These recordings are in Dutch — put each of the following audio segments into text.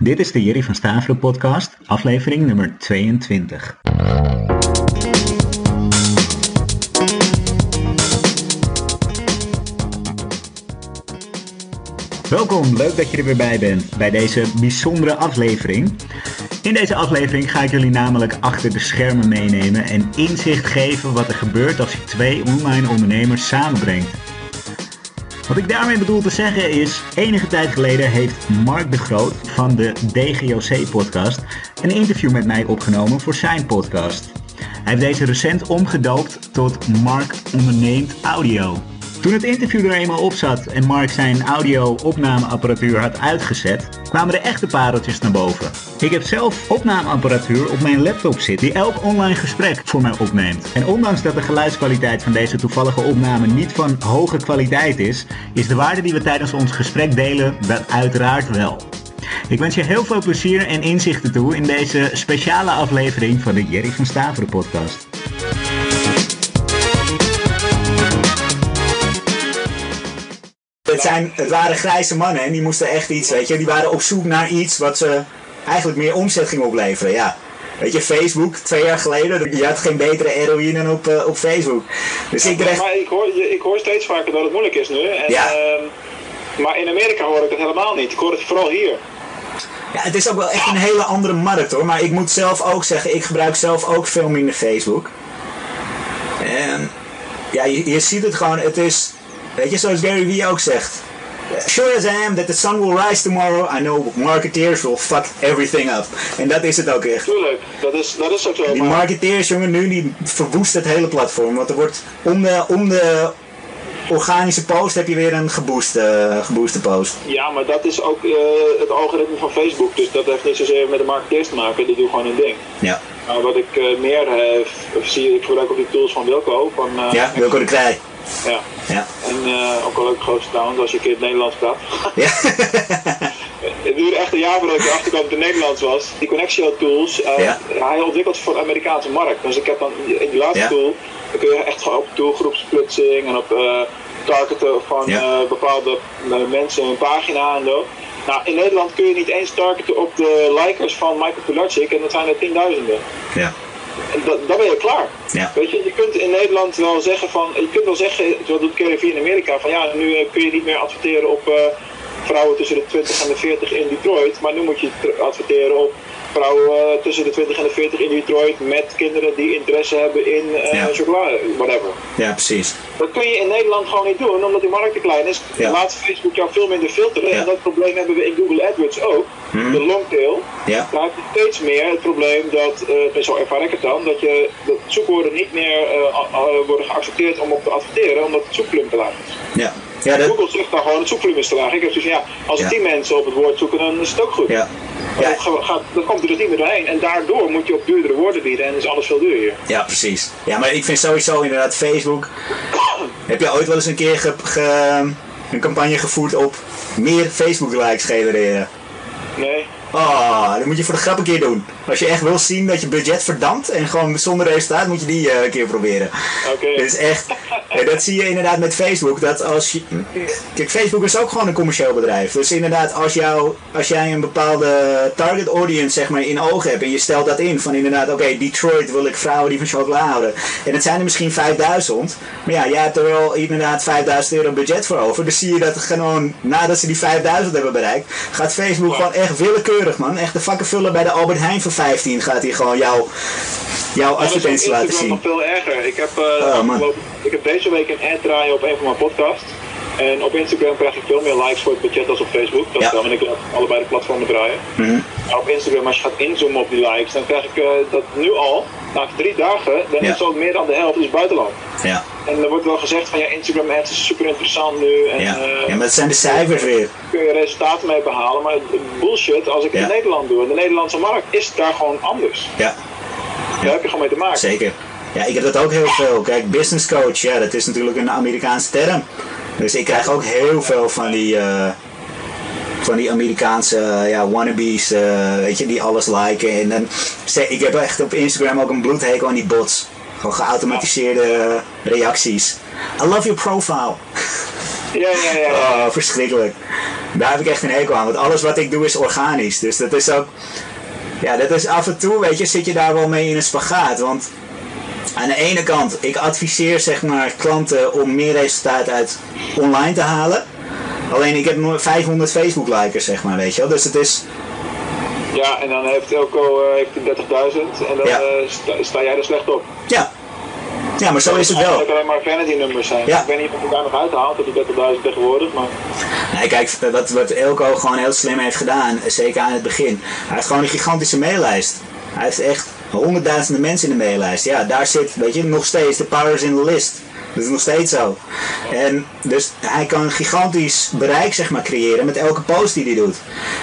Dit is de Jerry van Staveren podcast, aflevering nummer 22. Welkom, leuk dat je er weer bij bent bij deze bijzondere aflevering. In deze aflevering ga ik jullie namelijk achter de schermen meenemen en inzicht geven wat er gebeurt als je twee online ondernemers samenbrengt. Wat ik daarmee bedoel te zeggen is, enige tijd geleden heeft Mark de Groot van de DGOC-podcast een interview met mij opgenomen voor zijn podcast. Hij heeft deze recent omgedoopt tot Mark Onderneemt Audio. Toen het interview er eenmaal op zat en Mark zijn audio-opnameapparatuur had uitgezet, kwamen de echte pareltjes naar boven. Ik heb zelf opnameapparatuur op mijn laptop zitten die elk online gesprek voor mij opneemt. En ondanks dat de geluidskwaliteit van deze toevallige opname niet van hoge kwaliteit is, is de waarde die we tijdens ons gesprek delen dat uiteraard wel. Ik wens je heel veel plezier en inzichten toe in deze speciale aflevering van de Jerry van Staveren podcast. Het, zijn, het waren grijze mannen en die moesten echt iets, weet je. Die waren op zoek naar iets wat ze eigenlijk meer omzet ging opleveren, ja. Weet je, Facebook, twee jaar geleden, je had geen betere heroïne dan op, uh, op Facebook. Dus Ja, ik maar ik, hoor, ik hoor steeds vaker dat het moeilijk is nu. En, Ja. ehm, maar in Amerika hoor ik het helemaal niet. Ik hoor het vooral hier. ja, het is ook wel echt een hele andere markt hoor. Maar ik moet zelf ook zeggen, ik gebruik zelf ook veel minder Facebook. En ja, je, je ziet het gewoon, het is, weet je, zoals Gary Vee ook zegt. Sure as I am that the sun will rise tomorrow, I know marketeers will fuck everything up. En dat is het ook echt. Tuurlijk, dat is, dat is ook zo. Die marketeers, jongen, nu die verwoest het hele platform. Want er wordt om de, om de organische post heb je weer een gebooste, gebooste post. Ja, maar dat is ook eh, het algoritme van Facebook. Dus dat heeft niet zozeer met de marketeers te maken. Die doen gewoon hun ding. Ja. Maar wat ik eh, meer eh, zie, ik gebruik ook die tools van Wilco. Van, Ja, Wilco de Krij. Ja. Ja. En eh, ook wel leuk grootste trouwens als je een keer het Nederlands praat. Ja. Het duurde echt een jaar voordat ik erachter kwam dat het Nederlands was. Die Connexio tools, eh, Ja. hij ontwikkelt voor de Amerikaanse markt. Dus ik heb dan in die laatste Ja. tool, dan kun je echt gewoon op doelgroepsplitsing en op eh, targeten van bepaalde mensen een pagina en zo. Nou, in Nederland kun je niet eens targeten op de likers van Michael Pilarczyk en dat zijn er tienduizenden. Ja. Dan ben je klaar. Ja. Weet je, je kunt in Nederland wel zeggen van, je kunt wel zeggen, wat doet KRV in Amerika, van ja, nu eh, kun je niet meer adverteren op eh, vrouwen tussen de 20 en de 40 in Detroit, maar nu moet je adverteren op vrouwen eh, tussen de 20 en de 40 in Detroit met kinderen die interesse hebben in eh Ja. chocolade, whatever. ja, precies. Dat kun je in Nederland gewoon niet doen, omdat die markt te klein is. Ja. Laat Facebook jou veel minder filteren. Ja. Mhm. En dat probleem hebben we in Google AdWords ook. De longtail. Ja. Daar heb je steeds meer het probleem dat, eh zo ervaar ik het dan, dat, je, dat zoekwoorden niet meer worden geaccepteerd om op te adverteren, omdat het zoekvolume te laag is. Ja. Ja, dat, Google zegt dan gewoon het zoekvolume is te laag. Ik heb zoiets van, ja, als Ja. 10 mensen op het woord zoeken, dan is het ook goed. ja. Ja. dat, gaat, dat komt er dus niet meer doorheen. En daardoor moet je op duurdere woorden bieden en is alles veel duurder hier. Ja, precies. Ja, maar ik vind sowieso inderdaad Facebook. Heb je ooit wel eens een keer ge- ge- een campagne gevoerd op meer Facebook likes genereren? Nee. Oh, dat moet je voor de grap een keer doen. Als je echt wil zien dat je budget verdampt en gewoon zonder resultaat, moet je die eh, een keer proberen. Oké. Dat is echt, eh, dat zie je inderdaad met Facebook. Dat als je, kijk, Facebook is ook gewoon een commercieel bedrijf. Dus inderdaad, als, jou, als jij een bepaalde target audience zeg maar, in ogen hebt en je stelt dat in van inderdaad, oké, Detroit wil ik vrouwen die van chocola houden. En het zijn er misschien 5000, maar ja, jij hebt er wel inderdaad 5000 euro budget voor over. Dus zie je dat gewoon nadat ze die 5000 hebben bereikt, gaat Facebook gewoon echt willekeurig man. Echt de vakken vullen bij de Albert Heijn voor 15 gaat hij gewoon jou, jouw is op advertentie laten zien. nog veel erger. Ik heb, eh, Oh, ik heb deze week een ad draaien op een van mijn podcasts. En op Instagram krijg ik veel meer likes voor het budget als op Facebook. Dat Ja. is dan, ik allebei de platformen draaien. Mhm. Op Instagram, als je gaat inzoomen op die likes, dan krijg ik eh, dat nu al, na drie dagen, dan Ja. is al meer dan de helft is buitenland. Ja. En er wordt wel gezegd van ja, Instagram ads is super interessant nu. En, Ja. eh, ja, maar het zijn de cijfers weer. kun je resultaten mee behalen. Maar bullshit als ik Ja. in Nederland doe. En de Nederlandse markt is daar gewoon anders. Ja, Daar heb je gewoon mee te maken. zeker. Ja, ik heb dat ook heel veel. Kijk, business coach, ja, dat is natuurlijk een Amerikaanse term. Dus ik krijg ook heel veel van die, eh, van die Amerikaanse eh, ja, wannabes, eh, weet je, die alles liken. En dan, ik heb echt op Instagram ook een bloedhekel aan die bots. Gewoon geautomatiseerde reacties. I love your profile. Ja, ja, ja. ja. Oh, verschrikkelijk. Daar heb ik echt een hekel aan, want alles wat ik doe is organisch. Dus dat is ook, ja, dat is af en toe, weet je, zit je daar wel mee in een spagaat. Want aan de ene kant, ik adviseer zeg maar klanten om meer resultaat uit online te halen. Alleen ik heb 500 Facebook likers zeg maar, weet je wel. Dus het is... Ja, en dan heeft Elko uh, heeft 30.000 en dan ja. uh, sta, sta, jij er slecht op. Ja. Ja, maar zo is het wel. Het alleen maar vanity nummers zijn. Ja. Ik weet niet of ik daar nog uithaalt, dat die 30.000 tegenwoordig, maar... Nee, kijk, wat, wat Elko gewoon heel slim heeft gedaan, zeker aan het begin. Hij heeft gewoon een gigantische maillijst. Hij heeft echt honderdduizenden mensen in de maillijst. Ja, daar zit, weet je, nog steeds de powers in de list. Dat is nog steeds zo. En dus hij kan een gigantisch bereik zeg maar, creëren met elke post die hij doet.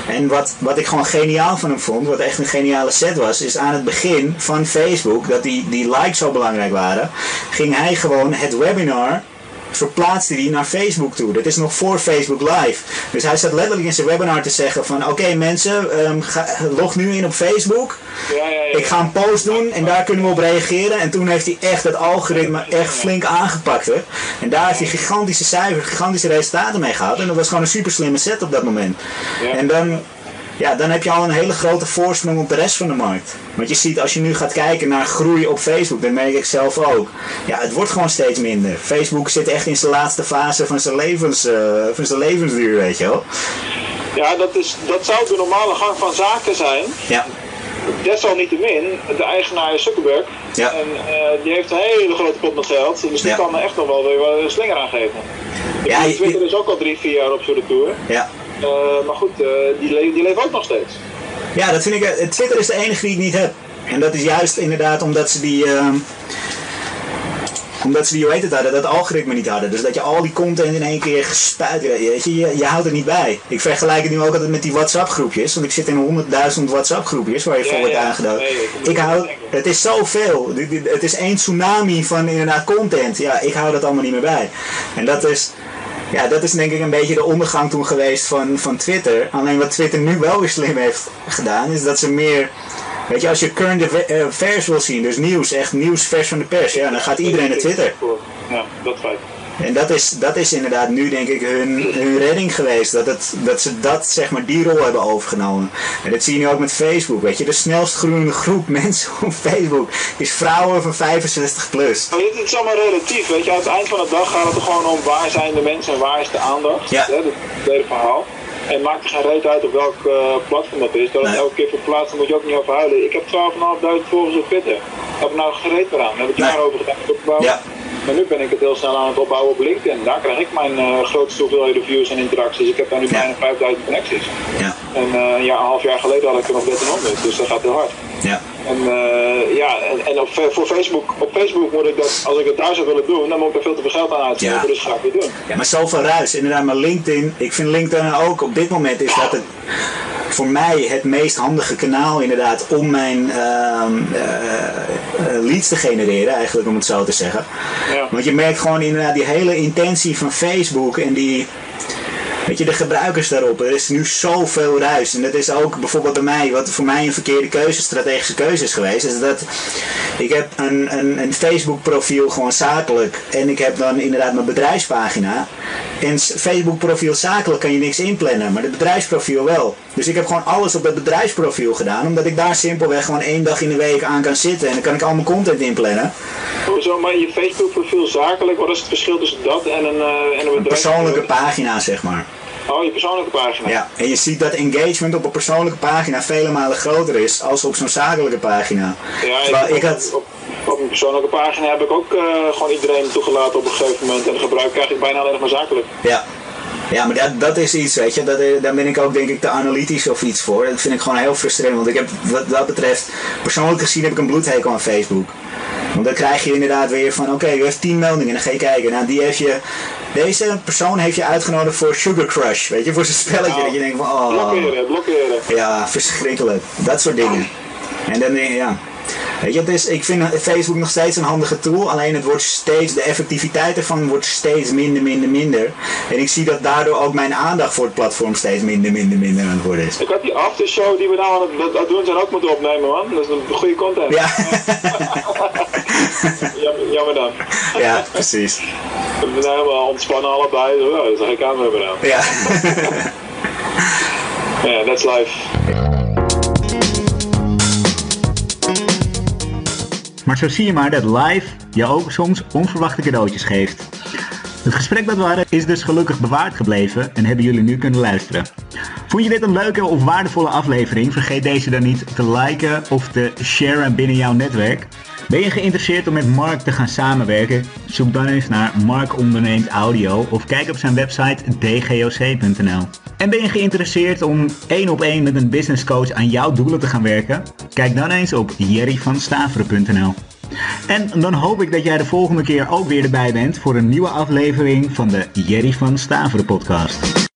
En wat, wat ik gewoon geniaal van hem vond, wat echt een geniale set was, is aan het begin van Facebook, dat die, die likes zo belangrijk waren, ging hij gewoon het webinar verplaatste hij naar Facebook toe. Dat is nog voor Facebook Live. Dus hij zat letterlijk in zijn webinar te zeggen van oké mensen, um, ga, log nu in op Facebook. Ja, ja, ja, ik ga een post doen en daar kunnen we op reageren. En toen heeft hij echt het algoritme echt flink aangepakt. Hè? En daar heeft hij gigantische cijfers, gigantische resultaten mee gehad. En dat was gewoon een super slimme set op dat moment. En dan ja, dan heb je al een hele grote voorsprong op de rest van de markt. Want je ziet, als je nu gaat kijken naar groei op Facebook, dan merk ik zelf ook. Ja, het wordt gewoon steeds minder. Facebook zit echt in zijn laatste fase van zijn, levens, uh, van zijn levensduur, weet je wel. Ja, dat, is, dat zou de normale gang van zaken zijn. Ja. Desalniettemin, de eigenaar is Zuckerberg. Ja. En uh, die heeft een hele grote pot met geld. Dus die ja. kan er echt nog wel weer een slinger aan geven. Ja, Twitter is ook al drie, vier jaar op zijn retour. Ja. Uh, maar goed, uh, die, le die leven ook nog steeds. Ja, dat vind ik. Uh, Twitter is de enige die ik niet heb. En dat is juist inderdaad omdat ze die. Ehm, omdat ze die, hoe heet het hadden, dat algoritme niet hadden. Dus dat je al die content in één keer gespuit, weet je, je, je houdt er niet bij. Ik vergelijk het nu ook altijd met die WhatsApp groepjes. Want ik zit in 100.000 WhatsApp groepjes waar je ja, voor wordt ja. Nee, ik hou, het is zoveel. Het is één tsunami van inderdaad content. Ja, ik hou dat allemaal niet meer bij. En dat is, ja, dat is denk ik een beetje de ondergang toen geweest van, van Twitter. Alleen wat Twitter nu wel weer slim heeft gedaan, is dat ze meer... Weet je, als je current affairs wil zien, dus nieuws, echt nieuws vers van de pers, ja, dan gaat iedereen naar Twitter. Ja, dat feit. En dat is, dat is inderdaad nu denk ik hun, hun redding geweest. Dat, het, dat ze dat, zeg maar, die rol hebben overgenomen. En dat zie je nu ook met Facebook. Weet je, de snelst groeiende groep mensen op Facebook is vrouwen van 65 plus. Het is allemaal relatief. Weet je, aan het eind van de dag gaat het er gewoon om waar zijn de mensen en waar is de aandacht. Ja. Dat is het hele verhaal. En maakt er geen reet uit op welk uh, platform dat is. Dat het elke keer verplaatst, dan moet je ook niet over huilen. Ik heb 12.500 volgers op Twitter. Heb ik nou gereed aan. Daar heb ik jaren over gedaan. Ja. Maar nu ben ik het heel snel aan het opbouwen op LinkedIn. Daar krijg ik mijn uh, grootste hoeveelheden views en interacties. Ik heb daar nu bijna 5000 connecties. Ja. En uh, ja, een half jaar geleden had ik er nog 1300, dus dat gaat heel hard. Ja. En, uh, ja, en, en op, voor Facebook, op Facebook moet ik dat, als ik het daar zou willen doen, dan moet ik er veel te veel geld aan uitgeven, ja. dus ga ik weer doen. Ja, maar zoveel ruis, inderdaad, maar LinkedIn, ik vind LinkedIn ook op dit moment is dat het voor mij het meest handige kanaal inderdaad om mijn uh, uh, leads te genereren, eigenlijk om het zo te zeggen. Ja. Want je merkt gewoon inderdaad die hele intentie van Facebook en die Weet je, de gebruikers daarop. Er is nu zoveel ruis. En dat is ook bijvoorbeeld bij mij, wat voor mij een verkeerde keuze, strategische keuze is geweest. Is dat ik heb een, een, een Facebook profiel gewoon zakelijk. En ik heb dan inderdaad mijn bedrijfspagina. En Facebook profiel zakelijk kan je niks inplannen. Maar het bedrijfsprofiel wel. Dus ik heb gewoon alles op het bedrijfsprofiel gedaan. Omdat ik daar simpelweg gewoon één dag in de week aan kan zitten. En dan kan ik al mijn content inplannen. Hoezo, maar je Facebook profiel zakelijk, wat is het verschil tussen dat en een, uh, en een, een persoonlijke pagina, zeg maar. Oh, je persoonlijke pagina. Ja, en je ziet dat engagement op een persoonlijke pagina vele malen groter is als op zo'n zakelijke pagina. Ja, ik, ik had... Op, op, een persoonlijke pagina heb ik ook uh, gewoon iedereen toegelaten op een gegeven moment. En gebruik krijg ik bijna alleen nog maar zakelijk. Ja. Ja, maar dat, dat is iets, weet je, dat, daar ben ik ook denk ik te analytisch of iets voor. Dat vind ik gewoon heel frustrerend, want ik heb wat dat betreft, persoonlijk gezien heb ik een bloedhekel aan Facebook. Want dan krijg je inderdaad weer van, oké, okay, je hebt 10 meldingen en dan ga je kijken. Nou, die heeft je, deze persoon heeft je uitgenodigd voor Sugar Crush, weet je, voor zijn spelletje. Nou, dat je denkt van, oh. Blokkeren, blokkeren. Ja, verschrikkelijk. Dat soort dingen. En dan, ja, Weet je, dus ik vind Facebook nog steeds een handige tool, alleen het wordt steeds, de effectiviteit ervan wordt steeds minder, minder, minder. En ik zie dat daardoor ook mijn aandacht voor het platform steeds minder, minder, minder aan het worden is. Ik had die aftershow die we nou aan het doen zijn ook moeten opnemen man, dat is een goede content. Ja. jammer, jammer dan. Ja, precies. We zijn helemaal ontspannen allebei, dat zag ik aan hebben dan. Ja. Ja, that's life. Maar zo zie je maar dat live je ook soms onverwachte cadeautjes geeft. Het gesprek dat we hadden is dus gelukkig bewaard gebleven en hebben jullie nu kunnen luisteren. Vond je dit een leuke of waardevolle aflevering? Vergeet deze dan niet te liken of te sharen binnen jouw netwerk. Ben je geïnteresseerd om met Mark te gaan samenwerken? Zoek dan eens naar Mark Onderneemt Audio of kijk op zijn website dgoc.nl. En ben je geïnteresseerd om één op één met een business coach aan jouw doelen te gaan werken? Kijk dan eens op jerryvanstaveren.nl. En dan hoop ik dat jij de volgende keer ook weer erbij bent voor een nieuwe aflevering van de Jerry van Staveren podcast.